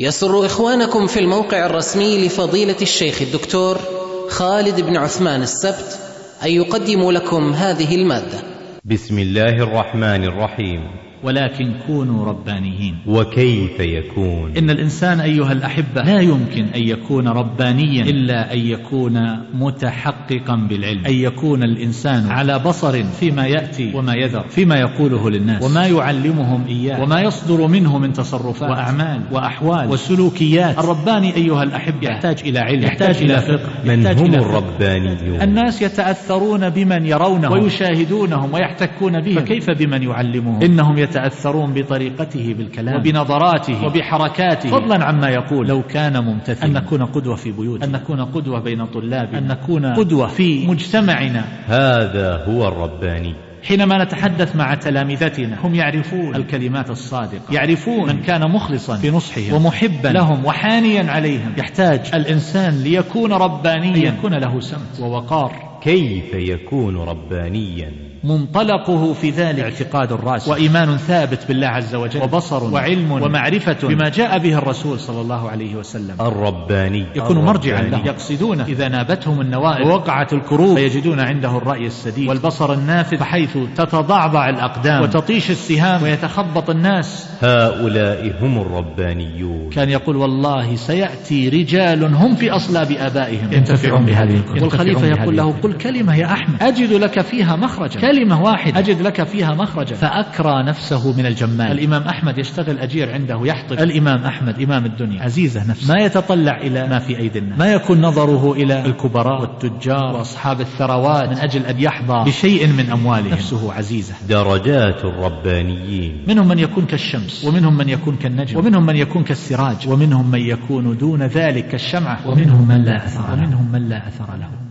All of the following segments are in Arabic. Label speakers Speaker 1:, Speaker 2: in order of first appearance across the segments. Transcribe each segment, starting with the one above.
Speaker 1: يسر إخوانكم في الموقع الرسمي لفضيلة الشيخ الدكتور خالد بن عثمان السبت أن يقدموا لكم هذه المادة.
Speaker 2: بسم الله الرحمن الرحيم.
Speaker 3: ولكن كونوا ربانيين.
Speaker 2: وكيف يكون؟
Speaker 3: إن الإنسان أيها الأحبة لا يمكن أن يكون ربانيا إلا أن يكون متحققا بالعلم. أن يكون الإنسان على بصر فيما يأتي وما يذر فيما يقوله للناس. وما يعلمهم إياه. وما يصدر منه من تصرفات وأعمال وأحوال وسلوكيات. الرباني أيها الأحبة يحتاج إلى علم يحتاج إلى فقه
Speaker 2: من
Speaker 3: يحتاج
Speaker 2: هم. الربانيون؟
Speaker 3: الناس يتأثرون بمن يرونهم ويشاهدونهم ويحتكون بهم. فكيف بمن يعلمهم؟ إنهم يتأثرون بطريقته بالكلام وبنظراته. وبحركاته. فضلا عما يقول. لو كان ممتثلا. أن نكون قدوة في بيوتنا. أن نكون قدوة بين طلابنا. أن نكون قدوة في مجتمعنا.
Speaker 2: هذا هو الرباني.
Speaker 3: حينما نتحدث مع تلامذتنا هم يعرفون الكلمات الصادقة. يعرفون من كان مخلصا في نصحهم. ومحبا. لهم وحانيا عليهم. يحتاج الإنسان ليكون ربانيا. أن يكون له سمت. ووقار.
Speaker 2: كيف يكون ربانيا؟
Speaker 3: منطلقه في ذلك. اعتقاد الرأس. وإيمان ثابت بالله عز وجل. وبصر. وعلم. ومعرفة. بما جاء به الرسول صلى الله عليه وسلم.
Speaker 2: الرباني.
Speaker 3: يكون مرجعا
Speaker 2: الرباني.
Speaker 3: له. يقصدونه. إذا نابتهم النوائب. ووقعت الكروب. فيجدون عنده الرأي السديد. والبصر النافذ. بحيث تتضعضع الأقدام. وتطيش السهام. ويتخبط الناس.
Speaker 2: هؤلاء هم الربانيون.
Speaker 3: كان يقول والله سيأتي رجال هم في أصلاب آبائهم. ينتفعون بهذه والخليفة يقول له قل كلمة يا أحمد. أجد لك فيها مخرجا. كلمة واحدة. أجد لك فيها مخرجا. فأكرى نفسه من الجمال. الإمام أحمد يشتغل أجير عنده يحطب. الإمام أحمد إمام الدنيا. عزيزة نفسه. ما يتطلع إلى ما في أيدي الناس. ما يكون نظره إلى الكبراء والتجار وأصحاب الثروات من أجل أن يحظى بشيء من أموالهم. نفسه عزيزة.
Speaker 2: درجات الربانيين.
Speaker 3: منهم من يكون كالشمس. ومنهم من يكون كالنجم. ومنهم من يكون كالسراج. ومنهم من يكون دون ذلك كالشمعة ومنهم من لا أثر له. ومنهم من لا أثر له.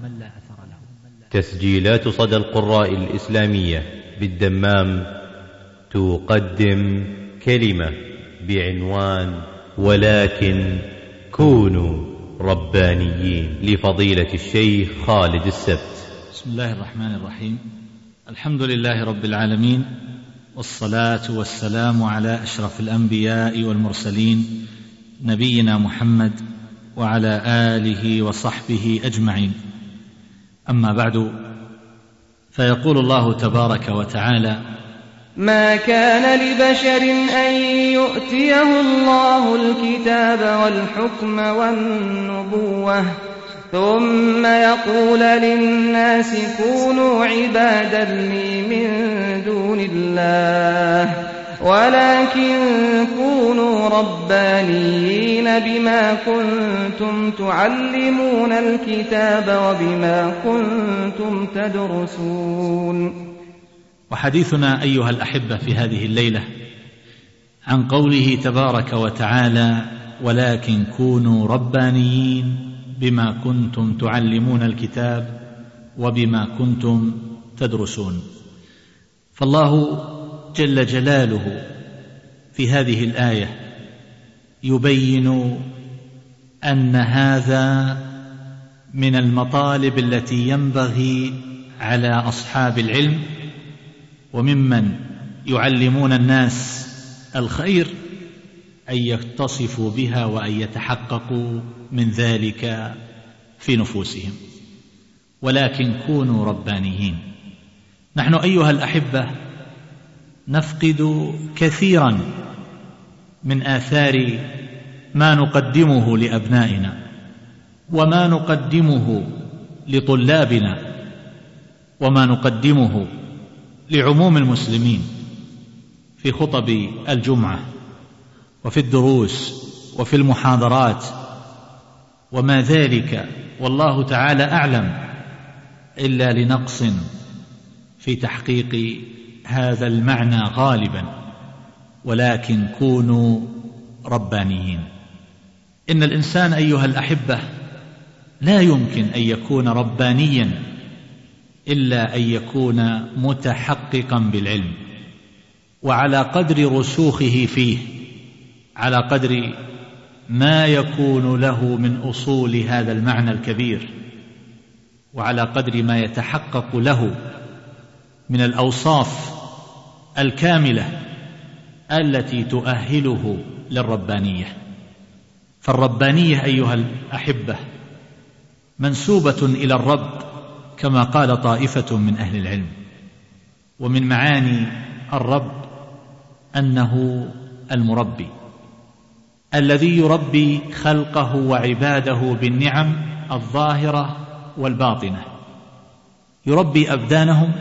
Speaker 2: تسجيلات صدى القراء الإسلامية بالدمام تقدم كلمة بعنوان ولكن كونوا ربانيين لفضيلة الشيخ خالد السبت.
Speaker 3: بسم الله الرحمن الرحيم. الحمد لله رب العالمين والصلاة والسلام على أشرف الأنبياء والمرسلين نبينا محمد وعلى آله وصحبه أجمعين. أما بعد فيقول الله تبارك وتعالى
Speaker 4: ما كان لبشر أن يؤتيه الله الكتاب والحكم والنبوة ثم يقول للناس كونوا عبادا لي من دون الله ولكن كونوا ربانيين بما كنتم تعلمون الكتاب وبما كنتم تدرسون.
Speaker 3: وحديثنا أيها الأحبة في هذه الليلة عن قوله تبارك وتعالى ولكن كونوا ربانيين بما كنتم تعلمون الكتاب وبما كنتم تدرسون. فالله جل جلاله في هذه الآية يبين أن هذا من المطالب التي ينبغي على أصحاب العلم وممن يعلمون الناس الخير أن يتصفوا بها وأن يتحققوا من ذلك في نفوسهم. ولكن كونوا ربانيين. نحن أيها الأحبة نفقد كثيرا من آثار ما نقدمه لأبنائنا وما نقدمه لطلابنا وما نقدمه لعموم المسلمين في خطب الجمعة وفي الدروس وفي المحاضرات وما ذلك والله تعالى أعلم إلا لنقص في تحقيق هذا المعنى غالبا. ولكن كونوا ربانيين. إن الإنسان أيها الأحبة لا يمكن أن يكون ربانيا إلا أن يكون متحققا بالعلم وعلى قدر رسوخه فيه على قدر ما يكون له من أصول هذا المعنى الكبير وعلى قدر ما يتحقق له من الأوصاف الكاملة التي تؤهله للربانية. فالربانية أيها الأحبة منسوبة إلى الرب كما قال طائفة من أهل العلم ومن معاني الرب أنه المربي الذي يربي خلقه وعباده بالنعم الظاهرة والباطنة. يربي أبدانهم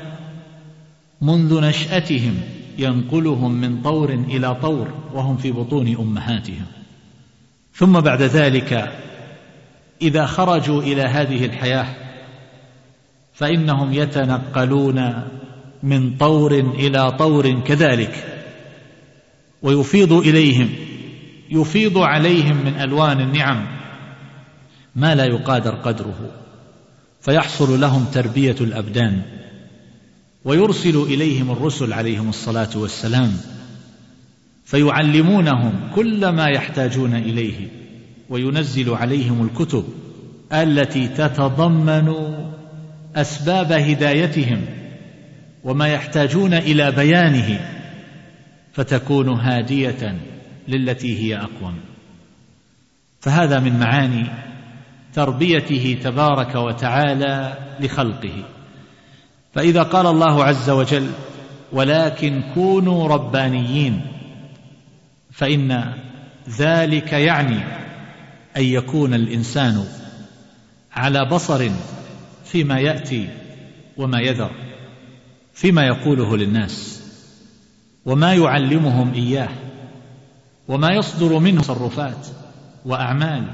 Speaker 3: منذ نشأتهم ينقلهم من طور إلى طور وهم في بطون أمهاتهم. ثم بعد ذلك إذا خرجوا إلى هذه الحياة فإنهم يتنقلون من طور إلى طور كذلك. ويفيض إليهم يفيض عليهم من ألوان النعم ما لا يقادر قدره فيحصل لهم تربية الأبدان. ويرسل إليهم الرسل عليهم الصلاة والسلام فيعلمونهم كل ما يحتاجون إليه وينزل عليهم الكتب التي تتضمن أسباب هدايتهم وما يحتاجون إلى بيانه فتكون هادية للتي هي أقوم. فهذا من معاني تربيته تبارك وتعالى لخلقه. فإذا قال الله عز وجل ولكن كونوا ربانيين فإن ذلك يعني أن يكون الإنسان على بصر فيما يأتي وما يذر فيما يقوله للناس وما يعلمهم إياه وما يصدر منه تصرفات وأعمال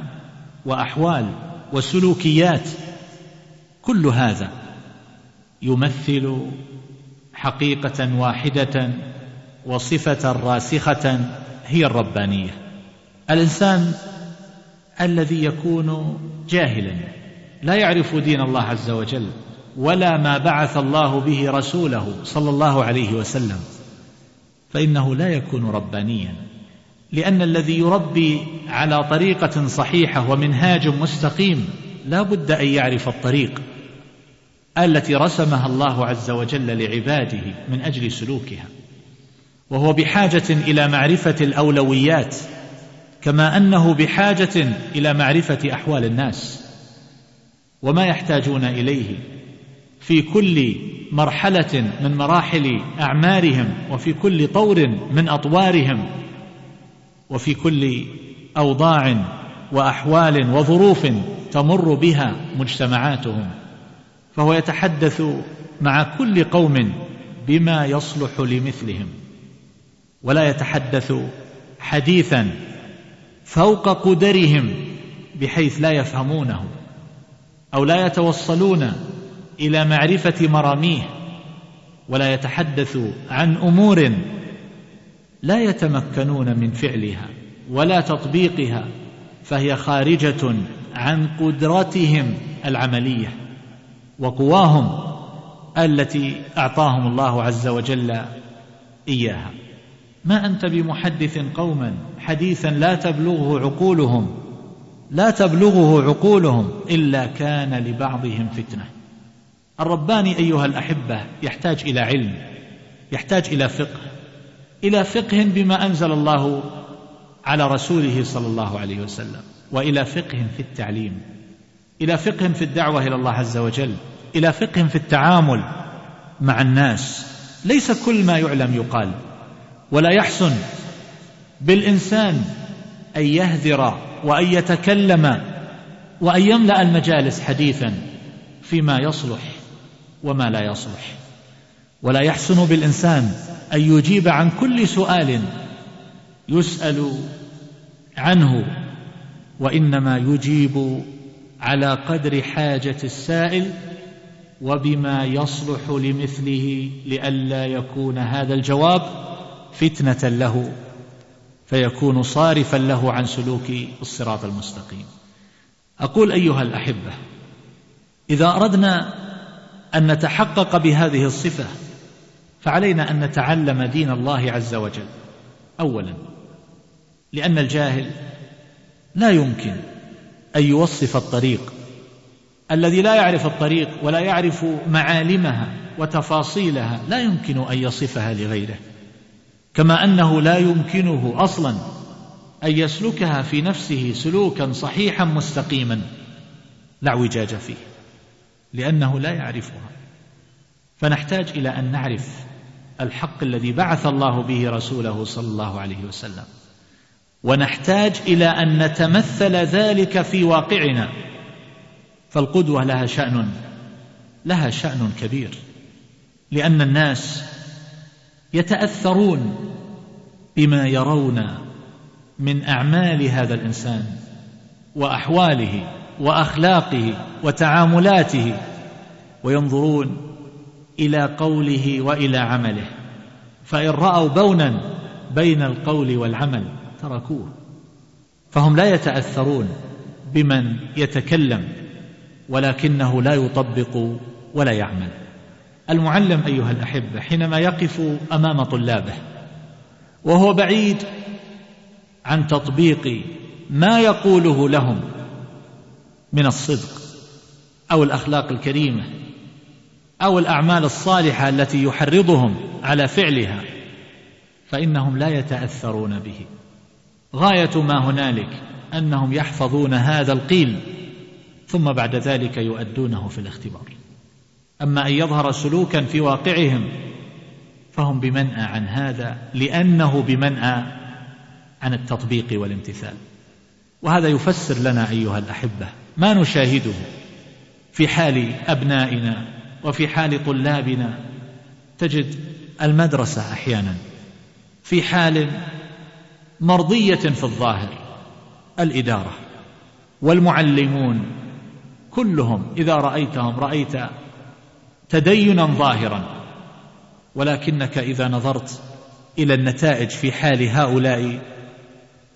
Speaker 3: وأحوال وسلوكيات كل هذا يمثل حقيقة واحدة وصفة راسخة هي الربانية. الإنسان الذي يكون جاهلا لا يعرف دين الله عز وجل ولا ما بعث الله به رسوله صلى الله عليه وسلم فإنه لا يكون ربانيا لأن الذي يربي على طريقة صحيحة ومنهاج مستقيم لا بد أن يعرف الطريق. التي رسمها الله عز وجل لعباده من أجل سلوكها وهو بحاجة إلى معرفة الأولويات كما أنه بحاجة إلى معرفة أحوال الناس وما يحتاجون إليه في كل مرحلة من مراحل أعمارهم وفي كل طور من أطوارهم وفي كل أوضاع وأحوال وظروف تمر بها مجتمعاتهم. فهو يتحدث مع كل قوم بما يصلح لمثلهم ولا يتحدث حديثا فوق قدرهم بحيث لا يفهمونه أو لا يتوصلون إلى معرفة مراميه ولا يتحدث عن أمور لا يتمكنون من فعلها ولا تطبيقها فهي خارجة عن قدرتهم العملية. وقواهم التي أعطاهم الله عز وجل إياها. ما أنت بمحدث قوما حديثا لا تبلغه عقولهم لا تبلغه عقولهم إلا كان لبعضهم فتنة. الرباني أيها الأحبة يحتاج إلى علم يحتاج إلى فقه إلى فقه بما أنزل الله على رسوله صلى الله عليه وسلم وإلى فقه في التعليم. إلى فقه في الدعوة إلى الله عز وجل إلى فقه في التعامل مع الناس. ليس كل ما يعلم يقال. ولا يحسن بالإنسان أن يهذر وأن يتكلم وأن يملأ المجالس حديثا فيما يصلح وما لا يصلح. ولا يحسن بالإنسان أن يجيب عن كل سؤال يسأل عنه وإنما يجيب على قدر حاجة السائل وبما يصلح لمثله لئلا يكون هذا الجواب فتنة له فيكون صارفا له عن سلوك الصراط المستقيم. أقول أيها الأحبة إذا أردنا أن نتحقق بهذه الصفة فعلينا أن نتعلم دين الله عز وجل. اولا لأن الجاهل لا يمكن أن يوصف الطريق. الذي لا يعرف الطريق ولا يعرف معالمها وتفاصيلها لا يمكن أن يصفها لغيره. كما أنه لا يمكنه أصلا أن يسلكها في نفسه سلوكا صحيحا مستقيما. لا اعوجاج فيه لأنه لا يعرفها. فنحتاج إلى أن نعرف الحق الذي بعث الله به رسوله صلى الله عليه وسلم. ونحتاج إلى أن نتمثل ذلك في واقعنا. فالقدوة لها شأن لها شأن كبير لأن الناس يتأثرون بما يرون من أعمال هذا الإنسان وأحواله وأخلاقه وتعاملاته وينظرون إلى قوله وإلى عمله. فإن رأوا بونا بين القول والعمل تركوه. فهم لا يتأثرون بمن يتكلم ولكنه لا يطبق ولا يعمل. المعلم أيها الأحبة حينما يقف أمام طلابه وهو بعيد عن تطبيق ما يقوله لهم من الصدق أو الأخلاق الكريمة أو الأعمال الصالحة التي يحرضهم على فعلها فإنهم لا يتأثرون به. غاية ما هنالك أنهم يحفظون هذا القيل ثم بعد ذلك يؤدونه في الاختبار. أما أن يظهر سلوكا في واقعهم فهم بمنأى عن هذا لأنه بمنأى عن التطبيق والامتثال. وهذا يفسر لنا أيها الأحبة ما نشاهده في حال أبنائنا وفي حال طلابنا. تجد المدرسة أحيانا في حال مرضية في الظاهر. الإدارة. والمعلمون. كلهم إذا رأيتهم رأيت تدينا ظاهرا. ولكنك إذا نظرت إلى النتائج في حال هؤلاء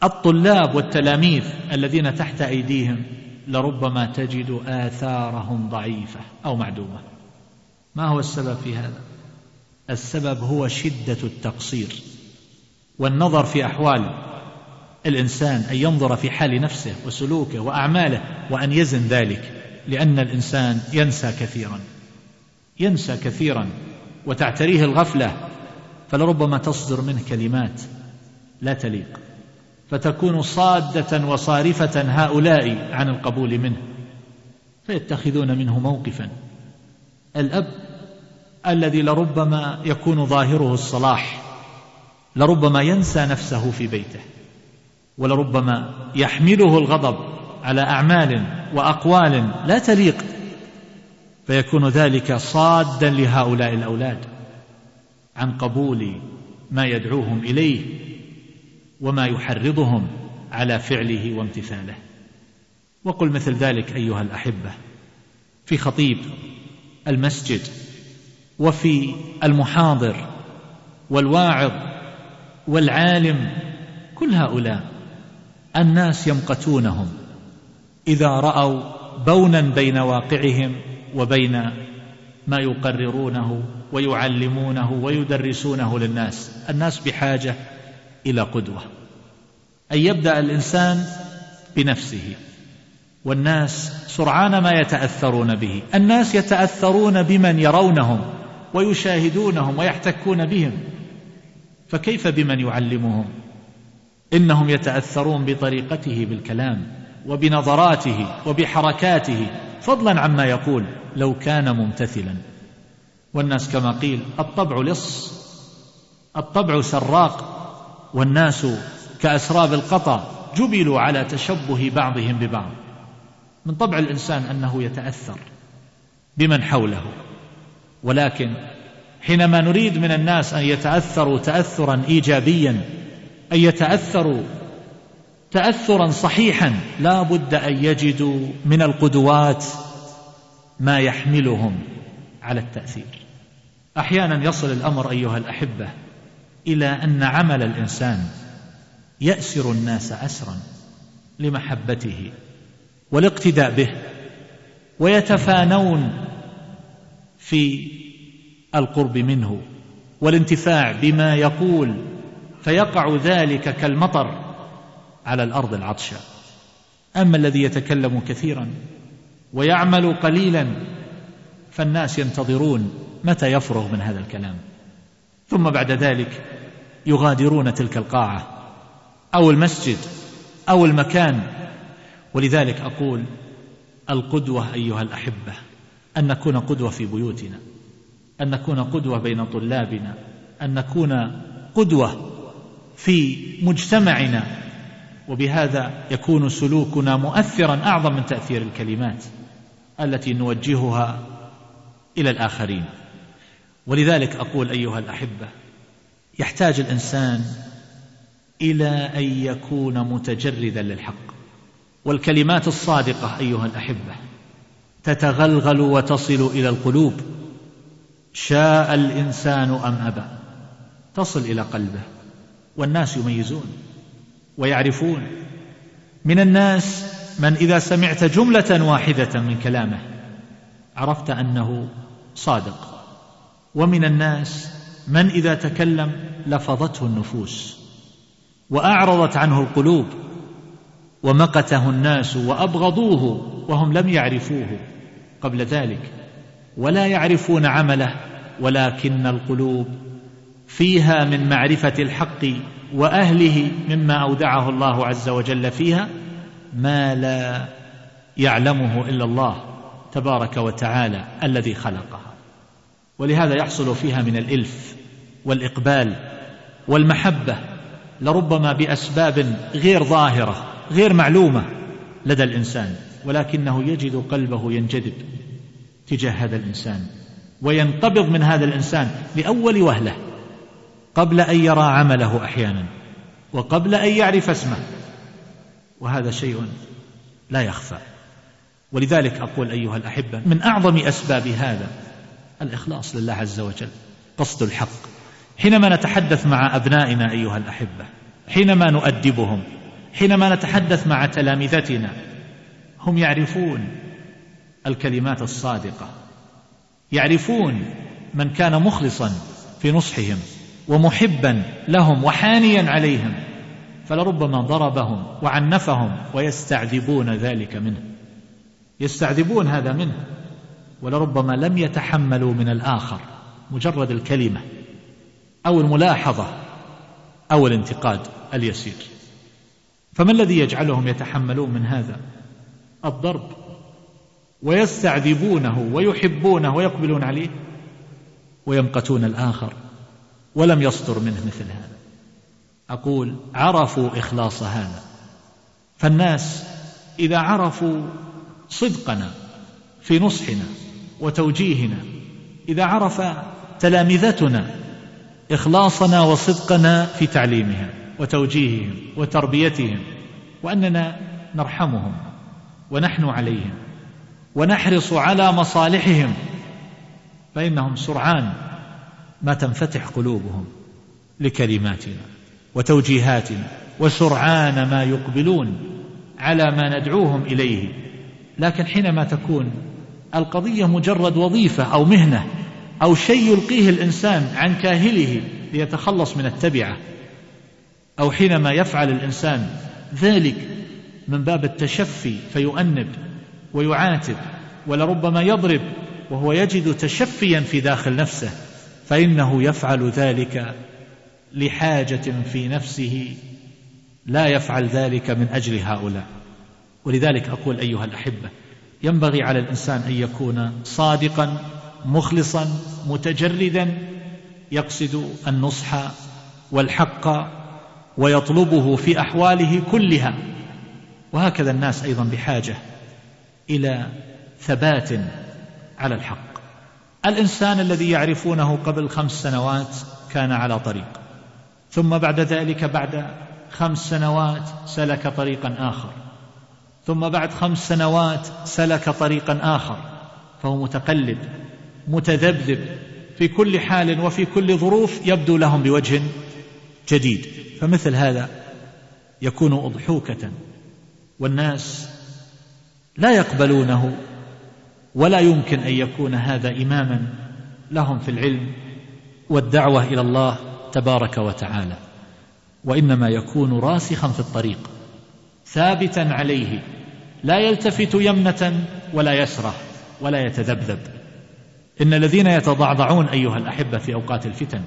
Speaker 3: الطلاب والتلاميذ الذين تحت أيديهم لربما تجد آثارهم ضعيفة أو معدومة. ما هو السبب في هذا؟ السبب هو شدة التقصير. والنظر في أحوال الإنسان أن ينظر في حال نفسه وسلوكه وأعماله وأن يزن ذلك لأن الإنسان ينسى كثيرا ينسى كثيرا وتعتريه الغفلة فلربما تصدر منه كلمات لا تليق. فتكون صادة وصارفة هؤلاء عن القبول منه فيتخذون منه موقفا. الأب الذي لربما يكون ظاهره الصلاح لربما ينسى نفسه في بيته ولربما يحمله الغضب على أعمال وأقوال لا تليق فيكون ذلك صادا لهؤلاء الأولاد عن قبول ما يدعوهم إليه وما يحرضهم على فعله وامتثاله. وقل مثل ذلك أيها الأحبة في خطيب المسجد وفي المحاضر والواعظ والعالم كل هؤلاء الناس يمقتونهم إذا رأوا بونا بين واقعهم وبين ما يقررونه ويعلمونه ويدرسونه للناس الناس بحاجة إلى قدوة. أن يبدأ الإنسان بنفسه والناس سرعان ما يتأثرون به. الناس يتأثرون بمن يرونهم ويشاهدونهم ويحتكون بهم. فكيف بمن يعلمهم؟ إنهم يتأثرون بطريقته بالكلام وبنظراته وبحركاته فضلا عما يقول لو كان ممتثلا. والناس كما قيل الطبع لص الطبع سراق والناس كأسراب القطا جبلوا على تشبه بعضهم ببعض. من طبع الإنسان أنه يتأثر بمن حوله ولكن حينما نريد من الناس أن يتأثروا تأثرا إيجابيا أن يتأثروا تأثرا صحيحا لا بد أن يجدوا من القدوات ما يحملهم على التأثير. أحيانا يصل الأمر أيها الأحبة إلى أن عمل الإنسان يأسر الناس أسرا لمحبته والاقتداء به ويتفانون في القرب منه والانتفاع بما يقول فيقع ذلك كالمطر على الأرض العطشاء أما الذي يتكلم كثيرا ويعمل قليلا فالناس ينتظرون متى يفرغ من هذا الكلام. ثم بعد ذلك يغادرون تلك القاعة أو المسجد أو المكان. ولذلك أقول القدوة أيها الأحبة أن نكون قدوة في بيوتنا. أن نكون قدوة بين طلابنا أن نكون قدوة في مجتمعنا. وبهذا يكون سلوكنا مؤثرا أعظم من تأثير الكلمات التي نوجهها إلى الآخرين. ولذلك أقول أيها الأحبة يحتاج الإنسان إلى أن يكون متجردا للحق. والكلمات الصادقة أيها الأحبة تتغلغل وتصل إلى القلوب. شاء الإنسان أم أبى؟ تصل إلى قلبه. والناس يميزون ويعرفون. من الناس من إذا سمعت جملة واحدة من كلامه عرفت أنه صادق. ومن الناس من إذا تكلم لفظته النفوس وأعرضت عنه القلوب ومقته الناس وأبغضوه وهم لم يعرفوه قبل ذلك. ولا يعرفون عمله ولكن القلوب فيها من معرفة الحق وأهله مما أودعه الله عز وجل فيها ما لا يعلمه إلا الله تبارك وتعالى الذي خلقها. ولهذا يحصل فيها من الإلف والإقبال والمحبة لربما بأسباب غير ظاهرة غير معلومة لدى الإنسان ولكنه يجد قلبه ينجذب. تجاه هذا الإنسان وينقبض من هذا الإنسان لأول وهلة قبل أن يرى عمله أحيانا وقبل أن يعرف اسمه. وهذا شيء لا يخفى. ولذلك أقول أيها الأحبة من أعظم أسباب هذا الإخلاص لله عز وجل قصد الحق. حينما نتحدث مع أبنائنا أيها الأحبة حينما نؤدبهم حينما نتحدث مع تلامذتنا هم يعرفون الكلمات الصادقة. يعرفون من كان مخلصا في نصحهم ومحبا لهم وحانيا عليهم فلربما ضربهم وعنفهم ويستعذبون ذلك منه. يستعذبون هذا منه ولربما لم يتحملوا من الآخر مجرد الكلمة أو الملاحظة أو الانتقاد اليسير. فما الذي يجعلهم يتحملون من هذا؟ الضرب. ويستعذبونه ويحبونه ويقبلون عليه ويمقتون الآخر ولم يصدر منه مثل هذا. أقول عرفوا إخلاص هذا. فالناس إذا عرفوا صدقنا في نصحنا وتوجيهنا إذا عرف تلامذتنا إخلاصنا وصدقنا في تعليمهم وتوجيههم وتربيتهم وأننا نرحمهم ونحن عليهم. ونحرص على مصالحهم فإنهم سرعان ما تنفتح قلوبهم لكلماتنا وتوجيهاتنا وسرعان ما يقبلون على ما ندعوهم إليه. لكن حينما تكون القضية مجرد وظيفة أو مهنة أو شيء يلقيه الإنسان عن كاهله ليتخلص من التبعة أو حينما يفعل الإنسان ذلك من باب التشفي فيؤنب ويعاتب ولربما يضرب وهو يجد تشفيا في داخل نفسه فإنه يفعل ذلك لحاجة في نفسه لا يفعل ذلك من أجل هؤلاء. ولذلك أقول أيها الأحبة ينبغي على الإنسان أن يكون صادقا مخلصا متجردا يقصد النصح والحق ويطلبه في أحواله كلها. وهكذا الناس أيضا بحاجة إلى ثبات على الحق. الإنسان الذي يعرفونه قبل خمس سنوات كان على طريق. ثم بعد ذلك بعد خمس سنوات سلك طريقا آخر. ثم بعد خمس سنوات سلك طريقا آخر. فهو متقلب متذبذب في كل حال وفي كل ظروف يبدو لهم بوجه جديد. فمثل هذا يكون أضحوكة. والناس لا يقبلونه ولا يمكن أن يكون هذا إماما لهم في العلم والدعوة إلى الله تبارك وتعالى وإنما يكون راسخا في الطريق ثابتا عليه لا يلتفت يمنة ولا يسرة ولا يتذبذب. إن الذين يتضعضعون أيها الأحبة في أوقات الفتن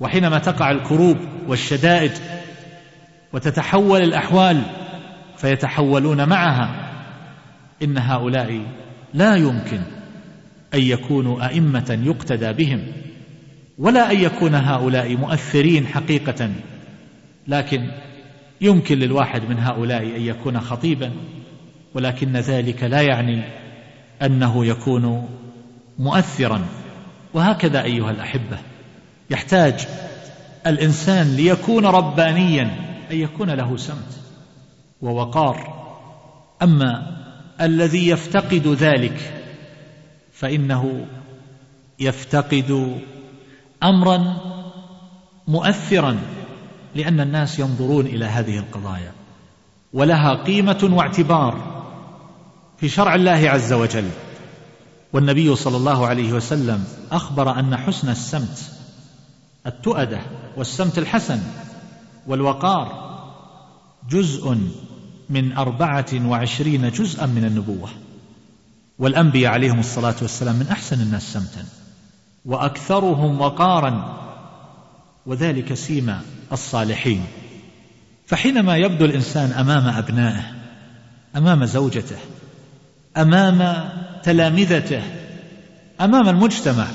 Speaker 3: وحينما تقع الكروب والشدائد وتتحول الأحوال فيتحولون معها إن هؤلاء لا يمكن أن يكونوا أئمة يقتدى بهم ولا أن يكون هؤلاء مؤثرين حقيقة لكن يمكن للواحد من هؤلاء أن يكون خطيبا ولكن ذلك لا يعني أنه يكون مؤثرا. وهكذا أيها الأحبة يحتاج الإنسان ليكون ربانيا أن يكون له سمت ووقار. أما الذي يفتقد ذلك فإنه يفتقد أمرا مؤثرا لأن الناس ينظرون إلى هذه القضايا ولها قيمة واعتبار في شرع الله عز وجل. والنبي صلى الله عليه وسلم أخبر أن حسن السمت التؤدة والسمت الحسن والوقار جزء من أربعة وعشرين جزءا من النبوة. والأنبياء عليهم الصلاة والسلام من أحسن الناس سمتا. وأكثرهم وقارا. وذلك سيما الصالحين. فحينما يبدو الإنسان أمام أبنائه أمام زوجته أمام تلامذته أمام المجتمع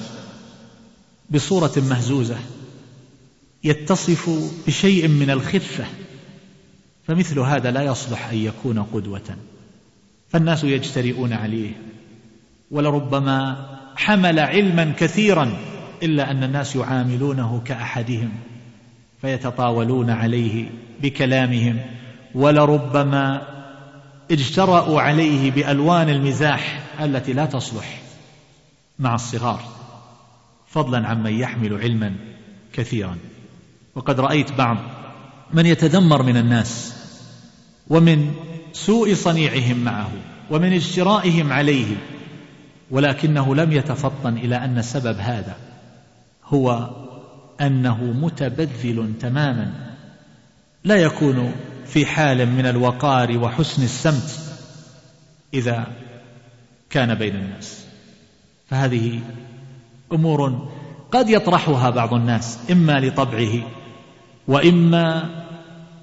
Speaker 3: بصورة مهزوزة يتصف بشيء من الخفة فمثل هذا لا يصلح أن يكون قدوة. فالناس يجترئون عليه. ولربما حمل علما كثيرا إلا أن الناس يعاملونه كأحدهم فيتطاولون عليه بكلامهم. ولربما اجترأوا عليه بألوان المزاح التي لا تصلح مع الصغار فضلا عمن يحمل علما كثيرا. وقد رأيت بعض من يتذمر من الناس ومن سوء صنيعهم معه ومن اجترائهم عليه ولكنه لم يتفطن إلى أن سبب هذا هو أنه متبذل تماما لا يكون في حال من الوقار وحسن السمت إذا كان بين الناس. فهذه أمور قد يطرحها بعض الناس إما لطبعه وإما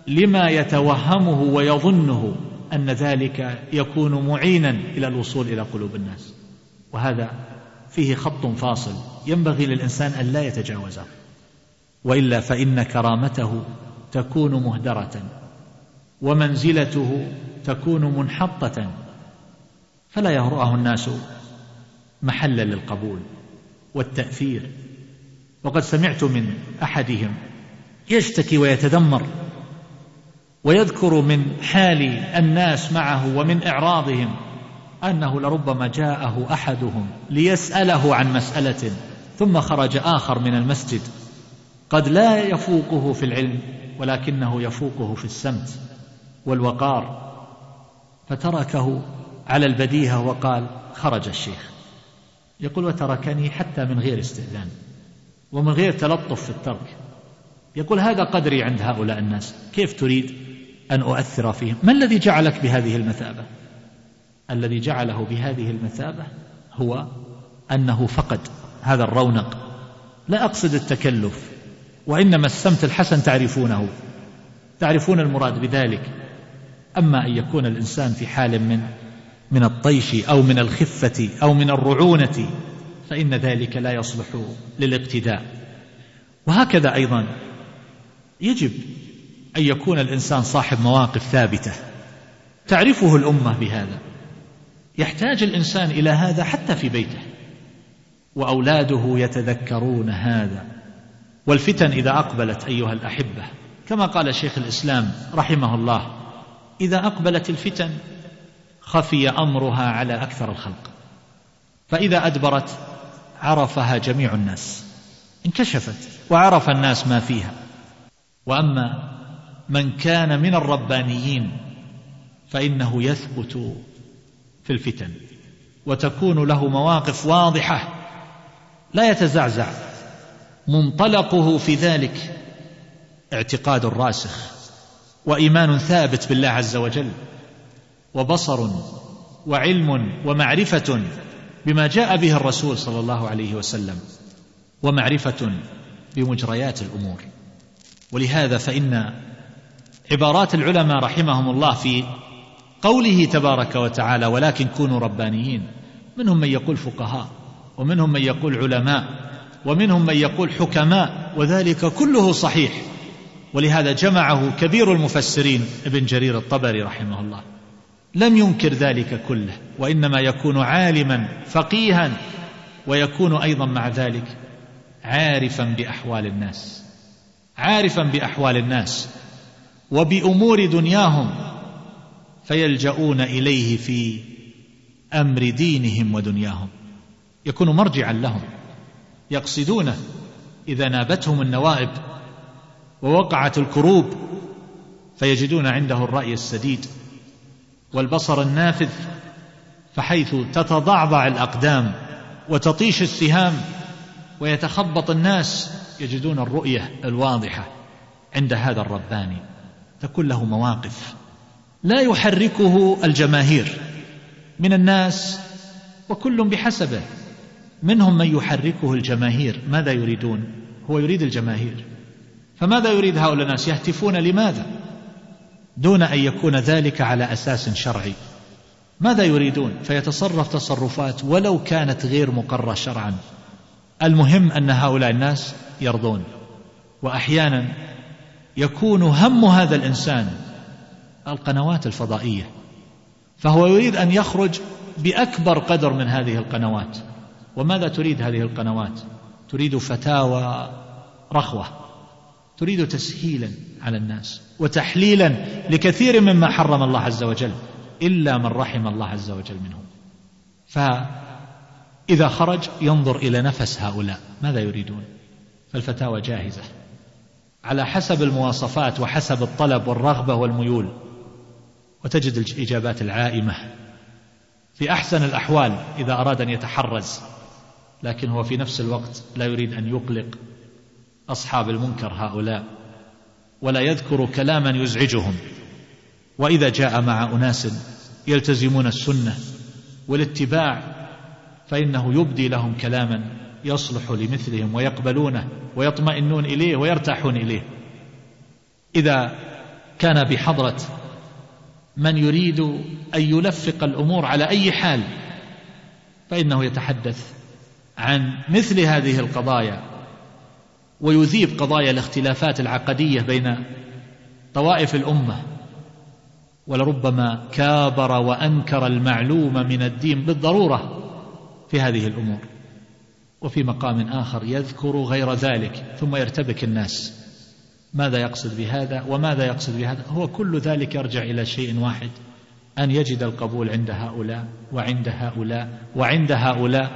Speaker 3: لما يتوهمه ويظنه أن ذلك يكون معينا إلى الوصول إلى قلوب الناس. وهذا فيه خط فاصل ينبغي للإنسان أن لا يتجاوزه. وإلا فإن كرامته تكون مهدرة ومنزلته تكون منحطة فلا يهرأه الناس محلا للقبول والتأثير. وقد سمعت من أحدهم يشتكي ويتذمر ويذكر من حال الناس معه ومن إعراضهم أنه لربما جاءه أحدهم ليسأله عن مسألة ثم خرج آخر من المسجد. قد لا يفوقه في العلم ولكنه يفوقه في السمت والوقار. فتركه على البديهة وقال خرج الشيخ. يقول وتركني حتى من غير استئذان ومن غير تلطف في الترك. يقول هذا قدري عند هؤلاء الناس كيف تريد؟ أن أؤثر فيهم. ما الذي جعلك بهذه المثابة؟ الذي جعله بهذه المثابة هو أنه فقد هذا الرونق. لا أقصد التكلف وإنما السمت الحسن تعرفونه. تعرفون المراد بذلك. أما أن يكون الإنسان في حال من من الطيش أو من الخفة أو من الرعونة فإن ذلك لا يصلح للاقتداء. وهكذا أيضا يجب أن يكون الإنسان صاحب مواقف ثابتة. تعرفه الأمة بهذا. يحتاج الإنسان إلى هذا حتى في بيته. وأولاده يتذكرون هذا. والفتن إذا أقبلت أيها الأحبة كما قال شيخ الإسلام رحمه الله إذا أقبلت الفتن خفي أمرها على أكثر الخلق. فإذا أدبرت عرفها جميع الناس انكشفت وعرف الناس ما فيها. وأما من كان من الربانيين فإنه يثبت في الفتن وتكون له مواقف واضحة لا يتزعزع منطلقه في ذلك اعتقاد راسخ وإيمان ثابت بالله عز وجل وبصر وعلم ومعرفة بما جاء به الرسول صلى الله عليه وسلم ومعرفة بمجريات الأمور. ولهذا فإن عبارات العلماء رحمهم الله في قوله تبارك وتعالى ولكن كونوا ربانيين. منهم من يقول فقهاء ومنهم من يقول علماء ومنهم من يقول حكماء وذلك كله صحيح. ولهذا جمعه كبير المفسرين ابن جرير الطبري رحمه الله. لم ينكر ذلك كله وإنما يكون عالما فقيها ويكون أيضا مع ذلك عارفا بأحوال الناس. عارفا بأحوال الناس. وبأمور دنياهم فيلجؤون إليه في أمر دينهم ودنياهم. يكون مرجعا لهم يقصدونه إذا نابتهم النوائب ووقعت الكروب فيجدون عنده الرأي السديد والبصر النافذ فحيث تتضعضع الأقدام وتطيش السهام ويتخبط الناس يجدون الرؤية الواضحة عند هذا الرباني. تكون له مواقف. لا يحركه الجماهير من الناس وكل بحسبه. منهم من يحركه الجماهير. ماذا يريدون؟ هو يريد الجماهير. فماذا يريد هؤلاء الناس؟ يهتفون لماذا؟ دون أن يكون ذلك على أساس شرعي. ماذا يريدون؟ فيتصرف تصرفات ولو كانت غير مقرة شرعا. المهم أن هؤلاء الناس يرضون. واحيانا يكون هم هذا الإنسان القنوات الفضائية فهو يريد أن يخرج بأكبر قدر من هذه القنوات. وماذا تريد هذه القنوات؟ تريد فتاوى رخوة تريد تسهيلا على الناس وتحليلا لكثير مما حرم الله عز وجل إلا من رحم الله عز وجل منهم. فإذا خرج ينظر إلى نفس هؤلاء ماذا يريدون؟ فالفتاوى جاهزة. على حسب المواصفات وحسب الطلب والرغبة والميول وتجد الاجابات العائمة. في أحسن الأحوال إذا أراد أن يتحرز لكن هو في نفس الوقت لا يريد أن يقلق أصحاب المنكر هؤلاء ولا يذكر كلاما يزعجهم. وإذا جاء مع أناس يلتزمون السنة والاتباع فإنه يبدي لهم كلاما يصلح لمثلهم ويقبلونه ويطمئنون إليه ويرتاحون إليه. إذا كان بحضرة من يريد أن يلفق الأمور على أي حال فإنه يتحدث عن مثل هذه القضايا ويذيب قضايا الاختلافات العقدية بين طوائف الأمة. ولربما كابر وأنكر المعلوم من الدين بالضرورة في هذه الأمور. وفي مقام آخر يذكر غير ذلك ثم يرتبك الناس. ماذا يقصد بهذا وماذا يقصد بهذا؟ هو كل ذلك يرجع إلى شيء واحد أن يجد القبول عند هؤلاء وعند هؤلاء وعند هؤلاء.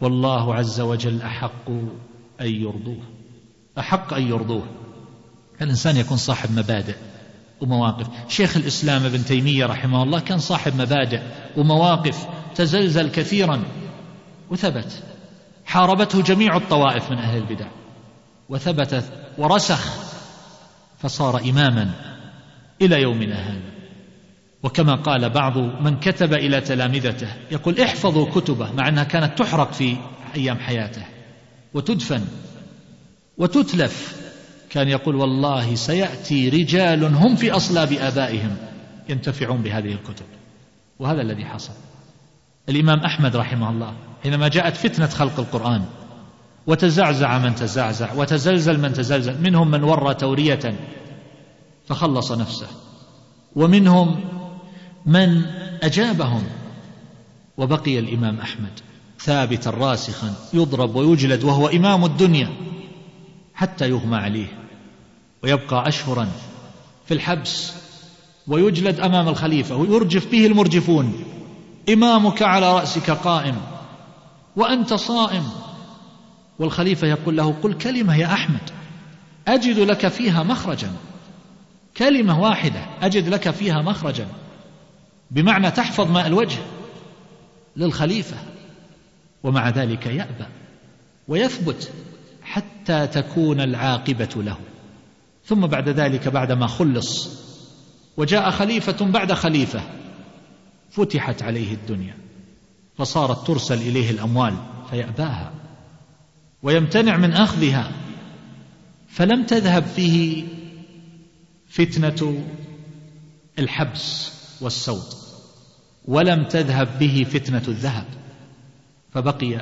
Speaker 3: والله عز وجل أحق أن يرضوه أحق أن يرضوه. الإنسان يكون صاحب مبادئ ومواقف. شيخ الإسلام ابن تيمية رحمه الله كان صاحب مبادئ ومواقف تزلزل كثيرا وثبت. حاربته جميع الطوائف من أهل البدع وثبت ورسخ فصار اماما إلى يومنا هذا. وكما قال بعض من كتب إلى تلامذته يقول احفظوا كتبه مع أنها كانت تحرق في أيام حياته وتدفن وتتلف. كان يقول والله سيأتي رجال هم في أصلاب آبائهم ينتفعون بهذه الكتب. وهذا الذي حصل. الإمام أحمد رحمه الله حينما جاءت فتنة خلق القرآن وتزعزع من تزعزع وتزلزل من تزلزل منهم من ورى تورية فخلص نفسه ومنهم من أجابهم وبقي الإمام أحمد ثابتا راسخا يضرب ويجلد وهو إمام الدنيا حتى يغمى عليه ويبقى أشهرا في الحبس ويجلد أمام الخليفة ويرجف به المرجفون إمامك على رأسك قائم. وأنت صائم. والخليفة يقول له قل كلمة يا أحمد. أجد لك فيها مخرجا. كلمة واحدة أجد لك فيها مخرجا. بمعنى تحفظ ماء الوجه للخليفة. ومع ذلك يأبى ويثبت حتى تكون العاقبة له. ثم بعد ذلك بعدما خلص وجاء خليفة بعد خليفة فتحت عليه الدنيا. فصارت ترسل إليه الأموال فيأباها ويمتنع من أخذها فلم تذهب فيه فتنة الحبس والسوط ولم تذهب به فتنة الذهب فبقي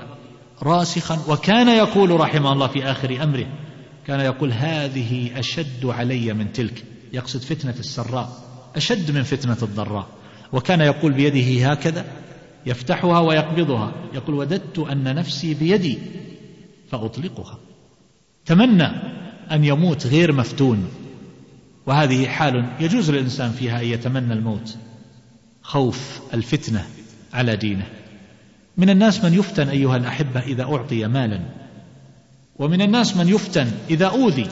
Speaker 3: راسخا وكان يقول رحمه الله في آخر أمره كان يقول هذه أشد علي من تلك يقصد فتنة السراء أشد من فتنة الضراء وكان يقول بيده هكذا يفتحها ويقبضها. يقول وددت أن نفسي بيدي فأطلقها. تمنى أن يموت غير مفتون. وهذه حال يجوز للإنسان فيها أن يتمنى الموت. خوف الفتنة على دينه. من الناس من يفتن أيها الأحبة إذا أعطي مالا. ومن الناس من يفتن إذا أوذي.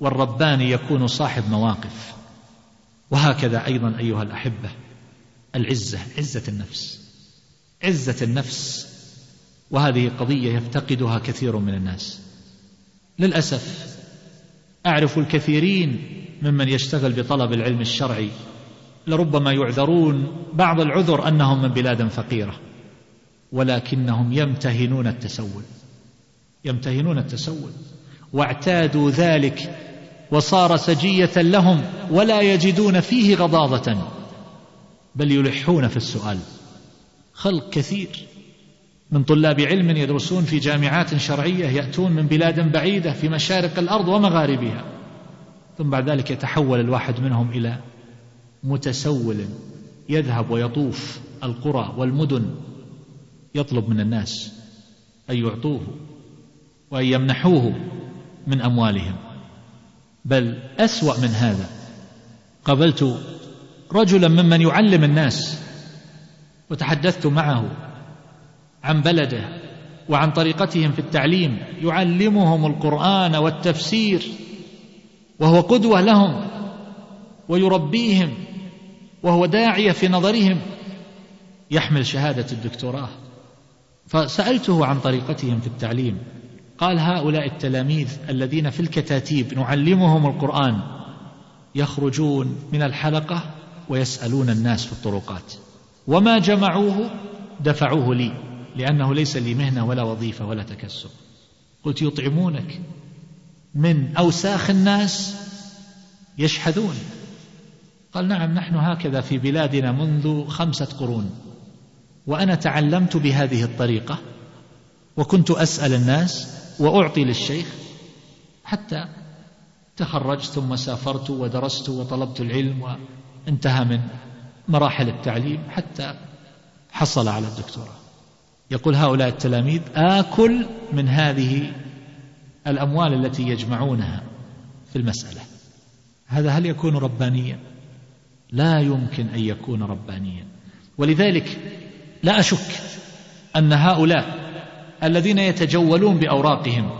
Speaker 3: والرباني يكون صاحب مواقف. وهكذا أيضا أيها الأحبة. العزة عزة النفس. عزة النفس وهذه قضية يفتقدها كثير من الناس. للأسف أعرف الكثيرين ممن يشتغل بطلب العلم الشرعي لربما يعذرون بعض العذر أنهم من بلاد فقيرة ولكنهم يمتهنون التسول. يمتهنون التسول واعتادوا ذلك وصار سجية لهم ولا يجدون فيه غضاضة بل يلحون في السؤال. خلق كثير. من طلاب علم يدرسون في جامعات شرعية يأتون من بلاد بعيدة في مشارق الأرض ومغاربها. ثم بعد ذلك يتحول الواحد منهم إلى متسول يذهب ويطوف القرى والمدن يطلب من الناس أن يعطوه وأن يمنحوه من أموالهم. بل أسوأ من هذا قابلت رجلا ممن يعلم الناس وتحدثت معه عن بلده وعن طريقتهم في التعليم يعلمهم القرآن والتفسير وهو قدوة لهم ويربيهم وهو داعية في نظرهم. يحمل شهادة الدكتوراه. فسألته عن طريقتهم في التعليم. قال هؤلاء التلاميذ الذين في الكتاتيب نعلمهم القرآن يخرجون من الحلقة ويسألون الناس في الطرقات. وما جمعوه دفعوه لي لأنه ليس لي مهنة ولا وظيفة ولا تكسب. قلت يطعمونك من أوساخ الناس يشحذون. قال نعم نحن هكذا في بلادنا منذ خمسة قرون وأنا تعلمت بهذه الطريقة وكنت أسأل الناس وأعطي للشيخ حتى تخرجت ثم سافرت ودرست وطلبت العلم وانتهى من مراحل التعليم حتى حصل على الدكتوراه. يقول هؤلاء التلاميذ آكل من هذه الأموال التي يجمعونها في المسألة. هذا هل يكون ربانيا؟ لا يمكن أن يكون ربانيا. ولذلك لا أشك أن هؤلاء الذين يتجولون بأوراقهم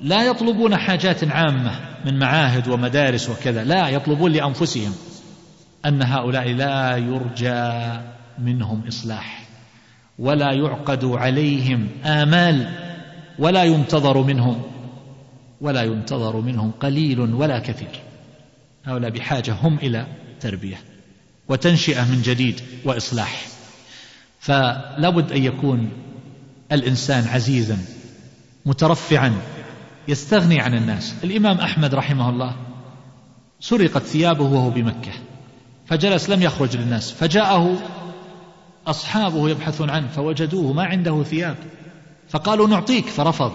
Speaker 3: لا يطلبون حاجات عامة من معاهد ومدارس وكذا لا يطلبون لأنفسهم. أن هؤلاء لا يرجى منهم إصلاح ولا يعقد عليهم آمال ولا ينتظر منهم ولا ينتظر منهم قليل ولا كثير. هؤلاء بحاجة هم إلى تربية وتنشئة من جديد وإصلاح. فلا بد أن يكون الإنسان عزيزا مترفعا يستغني عن الناس. الإمام أحمد رحمه الله سرقت ثيابه وهو بمكة. فجلس لم يخرج للناس. فجاءه أصحابه يبحثون عنه فوجدوه ما عنده ثياب. فقالوا نعطيك فرفض.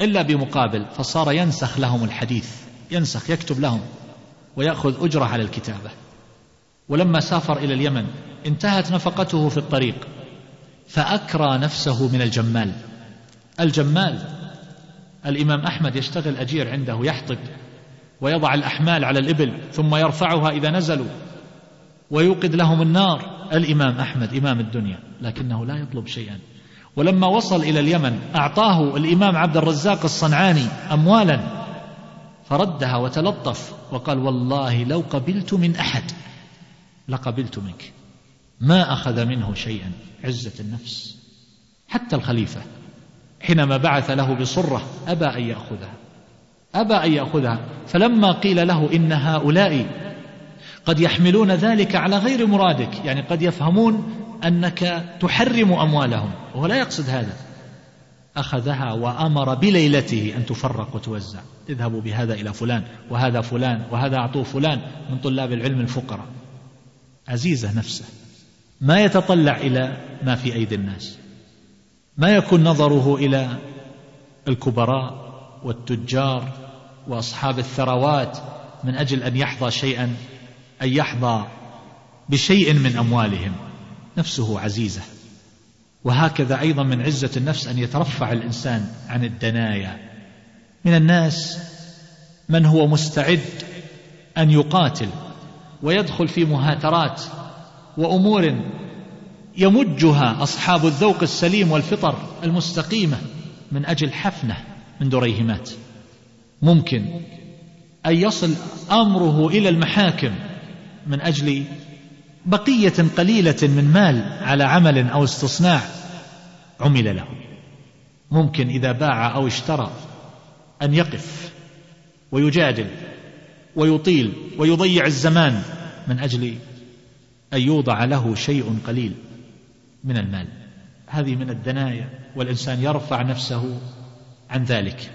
Speaker 3: إلا بمقابل فصار ينسخ لهم الحديث. ينسخ يكتب لهم ويأخذ أجرة على الكتابة. ولما سافر إلى اليمن انتهت نفقته في الطريق. فأكرى نفسه من الجمال. الجمال الإمام أحمد يشتغل أجير عنده يحطب. ويضع الأحمال على الإبل ثم يرفعها إذا نزلوا ويوقد لهم النار. الإمام أحمد إمام الدنيا لكنه لا يطلب شيئا. ولما وصل إلى اليمن أعطاه الإمام عبد الرزاق الصنعاني أموالا فردها وتلطف وقال والله لو قبلت من أحد لقبلت منك. ما أخذ منه شيئا عزة النفس. حتى الخليفة حينما بعث له بصرة أبى أن يأخذها. أبى أن يأخذها. فلما قيل له إن هؤلاء قد يحملون ذلك على غير مرادك يعني قد يفهمون أنك تحرم أموالهم وهو لا يقصد هذا. أخذها وأمر بليلته أن تفرق وتوزع. اذهبوا بهذا إلى فلان وهذا فلان وهذا أعطوه فلان من طلاب العلم الفقراء. عزيزة نفسه ما يتطلع إلى ما في أيدي الناس؟ ما يكون نظره إلى الكبراء؟ والتجار وأصحاب الثروات من أجل أن يحظى شيئا أن يحظى بشيء من أموالهم. نفسه عزيزة. وهكذا أيضا من عزة النفس أن يترفع الإنسان عن الدنايا. من الناس من هو مستعد أن يقاتل ويدخل في مهاترات وأمور يمجها أصحاب الذوق السليم والفطر المستقيمة من أجل حفنة. من دريهمات ممكن أن يصل أمره إلى المحاكم من أجل بقية قليلة من مال على عمل أو استصناع عمل له. ممكن إذا باع أو اشترى أن يقف ويجادل ويطيل ويضيع الزمان من أجل أن يوضع له شيء قليل من المال. هذه من الدنايا والإنسان يرفع نفسه عن ذلك.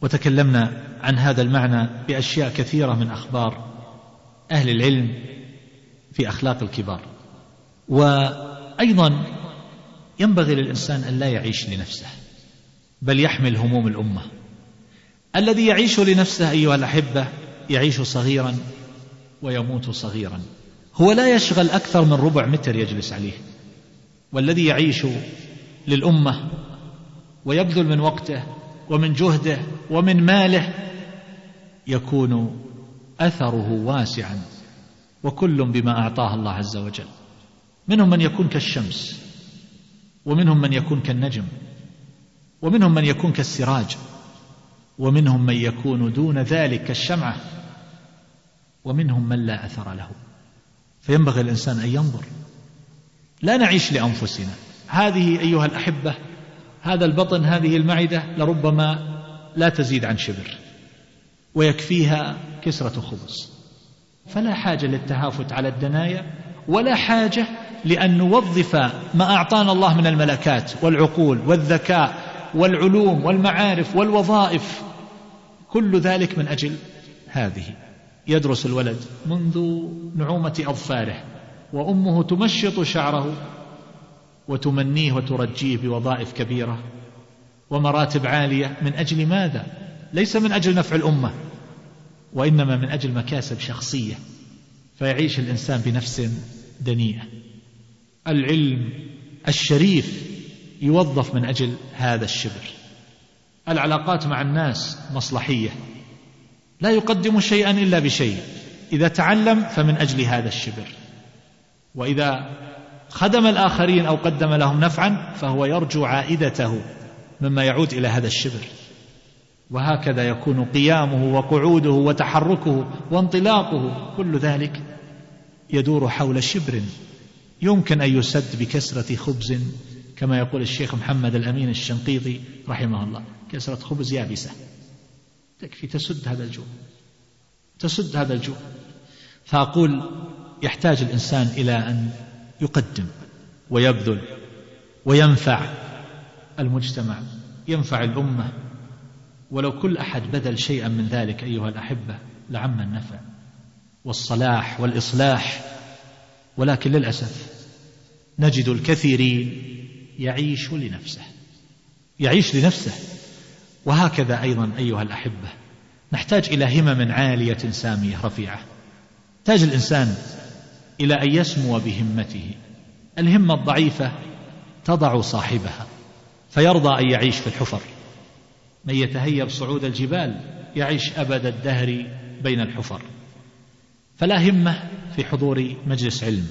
Speaker 3: وتكلمنا عن هذا المعنى بأشياء كثيرة من أخبار أهل العلم في أخلاق الكبار. وأيضا ينبغي للإنسان أن لا يعيش لنفسه بل يحمل هموم الأمة. الذي يعيش لنفسه أيها الأحبة يعيش صغيرا ويموت صغيرا. هو لا يشغل أكثر من ربع متر يجلس عليه. والذي يعيش للأمة ويبذل من وقته ومن جهده ومن ماله يكون أثره واسعا وكل بما أعطاه الله عز وجل. منهم من يكون كالشمس ومنهم من يكون كالنجم ومنهم من يكون كالسراج ومنهم من يكون دون ذلك كالشمعة ومنهم من لا أثر له. فينبغي الإنسان أن ينظر. لا نعيش لأنفسنا. هذه أيها الأحبة هذا البطن هذه المعدة لربما لا تزيد عن شبر ويكفيها كسرة خبز. فلا حاجة للتهافت على الدنايا ولا حاجة لأن نوظف ما أعطانا الله من الملكات والعقول والذكاء والعلوم والمعارف والوظائف. كل ذلك من أجل هذه. يدرس الولد منذ نعومة أظفاره وأمه تمشط شعره وتمنيه وترجيه بوظائف كبيرة ومراتب عالية. من أجل ماذا؟ ليس من أجل نفع الأمة وإنما من أجل مكاسب شخصية فيعيش الإنسان بنفس دنيئة. العلم الشريف يوظف من أجل هذا الشبر. العلاقات مع الناس مصلحية لا يقدم شيئا إلا بشيء. إذا تعلم فمن أجل هذا الشبر. وإذا خدم الآخرين أو قدم لهم نفعا فهو يرجو عائدته مما يعود إلى هذا الشبر. وهكذا يكون قيامه وقعوده وتحركه وانطلاقه كل ذلك يدور حول شبر. يمكن أن يسد بكسرة خبز كما يقول الشيخ محمد الأمين الشنقيطي رحمه الله. كسرة خبز يابسة. تكفي تسد هذا الجوع تسد هذا الجوع فأقول يحتاج الإنسان إلى أن يقدم ويبذل وينفع المجتمع ينفع الأمة. ولو كل أحد بذل شيئا من ذلك أيها الأحبة لعم النفع والصلاح والإصلاح. ولكن للأسف نجد الكثيرين يعيش لنفسه يعيش لنفسه. وهكذا أيضا أيها الأحبة نحتاج إلى همم عالية سامية رفيعة. يحتاج الإنسان إلى أن يسمو بهمته. الهمة الضعيفة تضع صاحبها فيرضى أن يعيش في الحفر. من يتهيب صعود الجبال يعيش أبد الدهر بين الحفر. فلا همة في حضور مجلس علم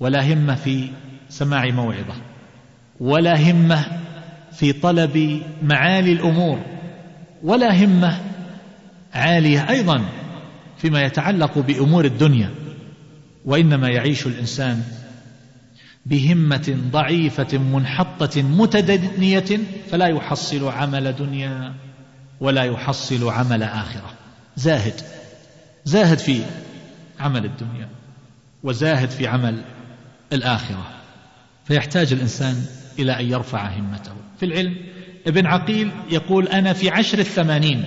Speaker 3: ولا همة في سماع موعظة ولا همة في طلب معالي الأمور ولا همة عالية أيضا فيما يتعلق بأمور الدنيا. وإنما يعيش الإنسان بهمة ضعيفة منحطة متدنية فلا يحصل عمل دنيا ولا يحصل عمل آخرة. زاهد زاهد في عمل الدنيا وزاهد في عمل الآخرة. فيحتاج الإنسان إلى أن يرفع همته. في العلم ابن عقيل يقول أنا في عشر الثمانين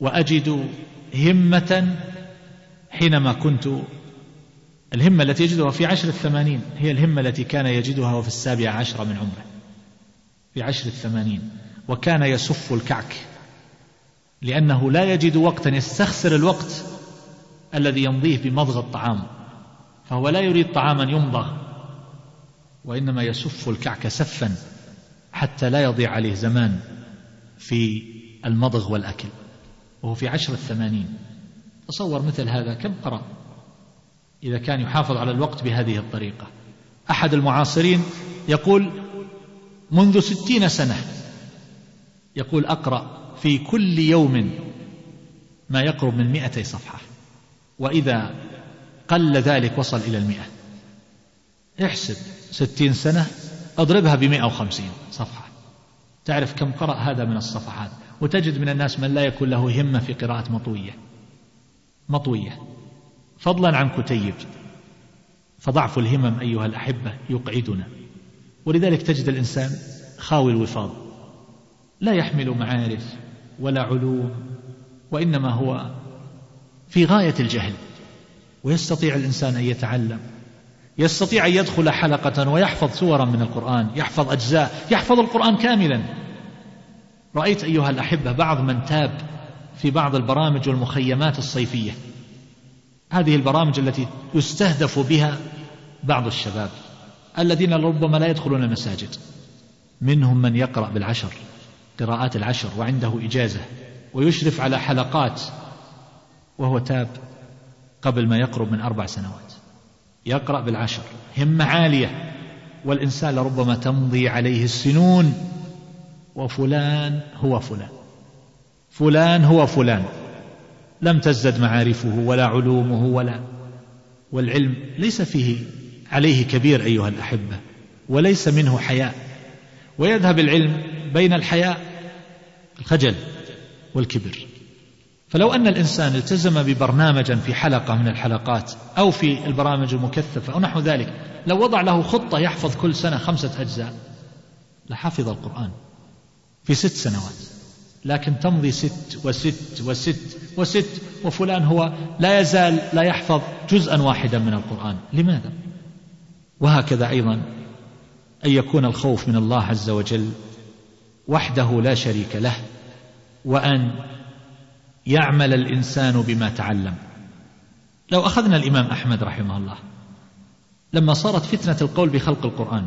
Speaker 3: وأجد همة حينما كنت الهمة التي يجدها في عشر الثمانين هي الهمة التي كان يجدها وفي السابعة عشر من عمره. في عشر الثمانين. وكان يسف الكعك. لأنه لا يجد وقتا يستخسر الوقت الذي يمضيه بمضغ الطعام. فهو لا يريد طعاما يمضغ وإنما يسف الكعك سفا حتى لا يضيع عليه زمان في المضغ والأكل. وهو في عشر الثمانين. تصور مثل هذا كم قرأ؟ إذا كان يحافظ على الوقت بهذه الطريقة. أحد المعاصرين يقول منذ ستين سنة يقول أقرأ في كل يوم ما يقرب من مئتي صفحة وإذا قل ذلك وصل إلى المئة. احسب ستين سنة أضربها بمئة وخمسين صفحة. تعرف كم قرأ هذا من الصفحات؟ وتجد من الناس من لا يكون له همة في قراءة مطوية. مطوية. فضلا عن كتيب. فضعف الهمم أيها الأحبة يقعدنا. ولذلك تجد الإنسان خاوي الوفاض. لا يحمل معارف ولا علوم وإنما هو في غاية الجهل. ويستطيع الإنسان أن يتعلم. يستطيع أن يدخل حلقة ويحفظ سورا من القرآن يحفظ أجزاء يحفظ القرآن كاملا. رأيت أيها الأحبة بعض من تاب في بعض البرامج والمخيمات الصيفية. هذه البرامج التي يستهدف بها بعض الشباب الذين ربما لا يدخلون المساجد. منهم من يقرأ بالعشر قراءات العشر وعنده إجازة ويشرف على حلقات وهو تاب قبل ما يقرب من أربع سنوات. يقرأ بالعشر همة عالية والإنسان لربما تمضي عليه السنون. وفلان هو فلان فلان هو فلان. لم تزدد معارفه ولا علومه ولا والعلم ليس فيه عليه كبير أيها الأحبة وليس منه حياء ويذهب العلم بين الحياء الخجل والكبر. فلو أن الإنسان التزم ببرنامجا في حلقة من الحلقات أو في البرامج المكثفة أو نحو ذلك لو وضع له خطة يحفظ كل سنة خمسة أجزاء لحفظ القرآن في ست سنوات. لكن تمضي ست وست وست وست وفلان هو لا يزال لا يحفظ جزءا واحدا من القرآن لماذا؟ وهكذا أيضا أن يكون الخوف من الله عز وجل وحده لا شريك له وأن يعمل الإنسان بما تعلم لو أخذنا الإمام أحمد رحمه الله لما صارت فتنة القول بخلق القرآن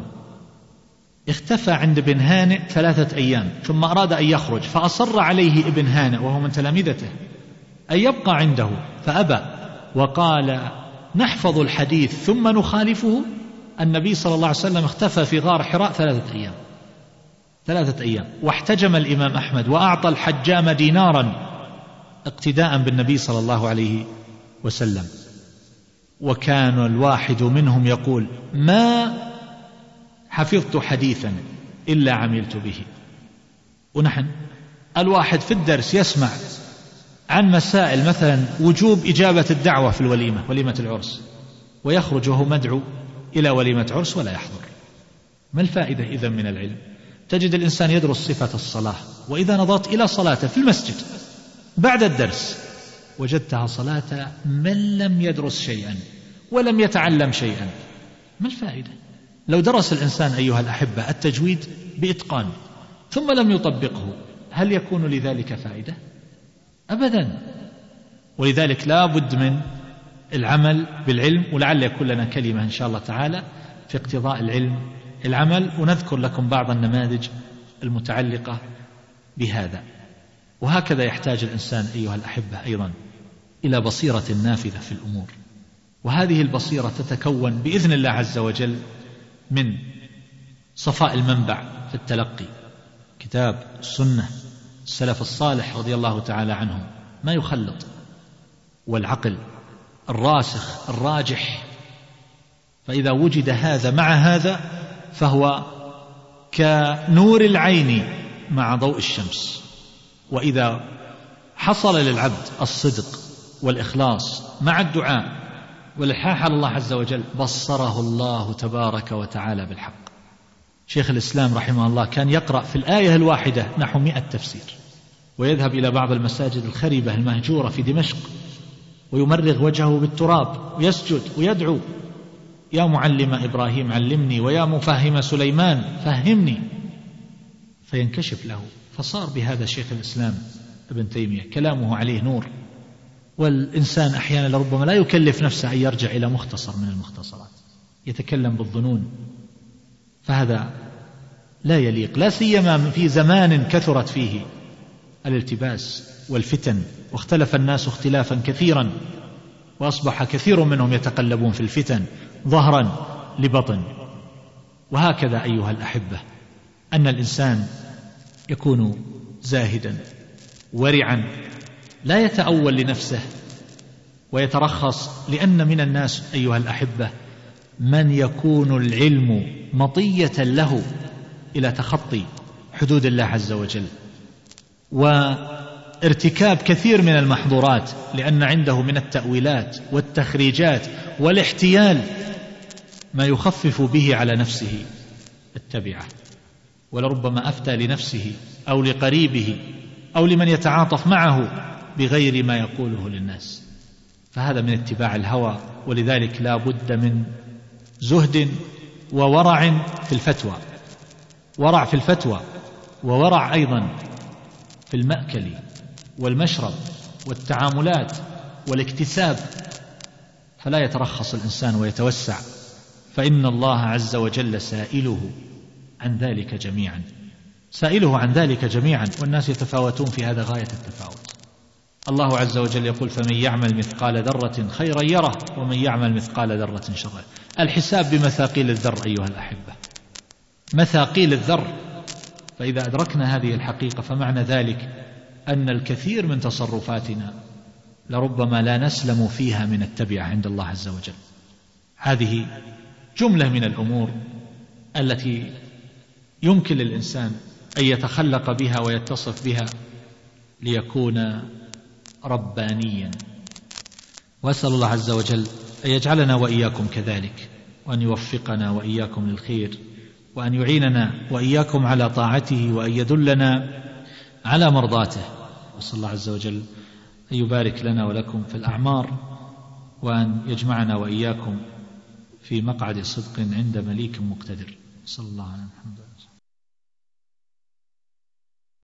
Speaker 3: اختفى عند ابن هانئ ثلاثة أيام ثم أراد أن يخرج فأصر عليه ابن هانئ وهو من تلامذته أن يبقى عنده فأبى وقال نحفظ الحديث ثم نخالفه؟ النبي صلى الله عليه وسلم اختفى في غار حراء ثلاثة أيام. ثلاثة أيام. واحتجم الإمام أحمد وأعطى الحجام دينارا اقتداء بالنبي صلى الله عليه وسلم. وكان الواحد منهم يقول ما حفظت حديثا إلا عملت به. ونحن الواحد في الدرس يسمع عن مسائل مثلا وجوب إجابة الدعوة في الوليمة وليمة العرس ويخرج وهو مدعو إلى وليمة عرس ولا يحضر. ما الفائدة إذا من العلم؟ تجد الإنسان يدرس صفة الصلاة وإذا نظرت إلى صلاته في المسجد بعد الدرس وجدتها صلاة من لم يدرس شيئا ولم يتعلم شيئا ما الفائدة؟ لو درس الإنسان أيها الأحبة التجويد بإتقان ثم لم يطبقه هل يكون لذلك فائدة؟ أبدا. ولذلك لا بد من العمل بالعلم ولعل يكون لنا كلمة إن شاء الله تعالى في اقتضاء العلم العمل ونذكر لكم بعض النماذج المتعلقة بهذا. وهكذا يحتاج الإنسان أيها الأحبة أيضا إلى بصيرة نافذة في الأمور. وهذه البصيرة تتكون بإذن الله عز وجل من صفاء المنبع في التلقي. كتاب السنة. السلف الصالح رضي الله تعالى عنهم. ما يخلط. والعقل الراسخ الراجح. فإذا وجد هذا مع هذا فهو كنور العين مع ضوء الشمس. وإذا حصل للعبد الصدق والإخلاص مع الدعاء والإلحاح على الله عز وجل. بصره الله تبارك وتعالى بالحق. شيخ الإسلام رحمه الله كان يقرأ في الآية الواحدة نحو مئة تفسير ويذهب إلى بعض المساجد الخربة المهجورة في دمشق ويمرغ وجهه بالتراب ويسجد ويدعو. يا معلم إبراهيم علمني ويا مفهم سليمان فهمني. فينكشف له فصار بهذا شيخ الإسلام ابن تيمية. كلامه عليه نور. والإنسان أحيانا لربما لا يكلف نفسه أن يرجع إلى مختصر من المختصرات يتكلم بالظنون. فهذا لا يليق لا سيما في زمان كثرت فيه الالتباس والفتن واختلف الناس اختلافا كثيرا وأصبح كثير منهم يتقلبون في الفتن ظهرا لبطن. وهكذا أيها الأحبة أن الإنسان يكون زاهدا ورعا لا يتأول لنفسه ويترخص لأن من الناس أيها الأحبة من يكون العلم مطية له إلى تخطي حدود الله عز وجل. وارتكاب كثير من المحظورات لأن عنده من التأويلات والتخريجات والاحتيال ما يخفف به على نفسه التبعة. ولربما أفتى لنفسه أو لقريبه أو لمن يتعاطف معه بغير ما يقوله للناس. فهذا من اتباع الهوى ولذلك لا بد من زهد وورع في الفتوى. ورع في الفتوى وورع أيضا في المأكل والمشرب والتعاملات والاكتساب. فلا يترخص الإنسان ويتوسع. فإن الله عز وجل سائله عن ذلك جميعا. سائله عن ذلك جميعا والناس يتفاوتون في هذا غاية التفاوت. الله عز وجل يقول فمن يعمل مثقال ذرة خيرا يره ومن يعمل مثقال ذرة شرا. الحساب بمثاقيل الذر أيها الأحبة. مثاقيل الذر. فإذا أدركنا هذه الحقيقة فمعنى ذلك أن الكثير من تصرفاتنا لربما لا نسلم فيها من التبعه عند الله عز وجل. هذه جملة من الأمور التي يمكن للإنسان أن يتخلق بها ويتصف بها ليكون ربانيا. وأسأل الله عز وجل أن يجعلنا وإياكم كذلك وأن يوفقنا وإياكم للخير وأن يعيننا وإياكم على طاعته وأن يدلنا على مرضاته. وصلى الله عز وجل أن يبارك لنا ولكم في الأعمار وأن يجمعنا وإياكم في مقعد صدق عند مليك مقتدر. صلى الله عليه وسلم.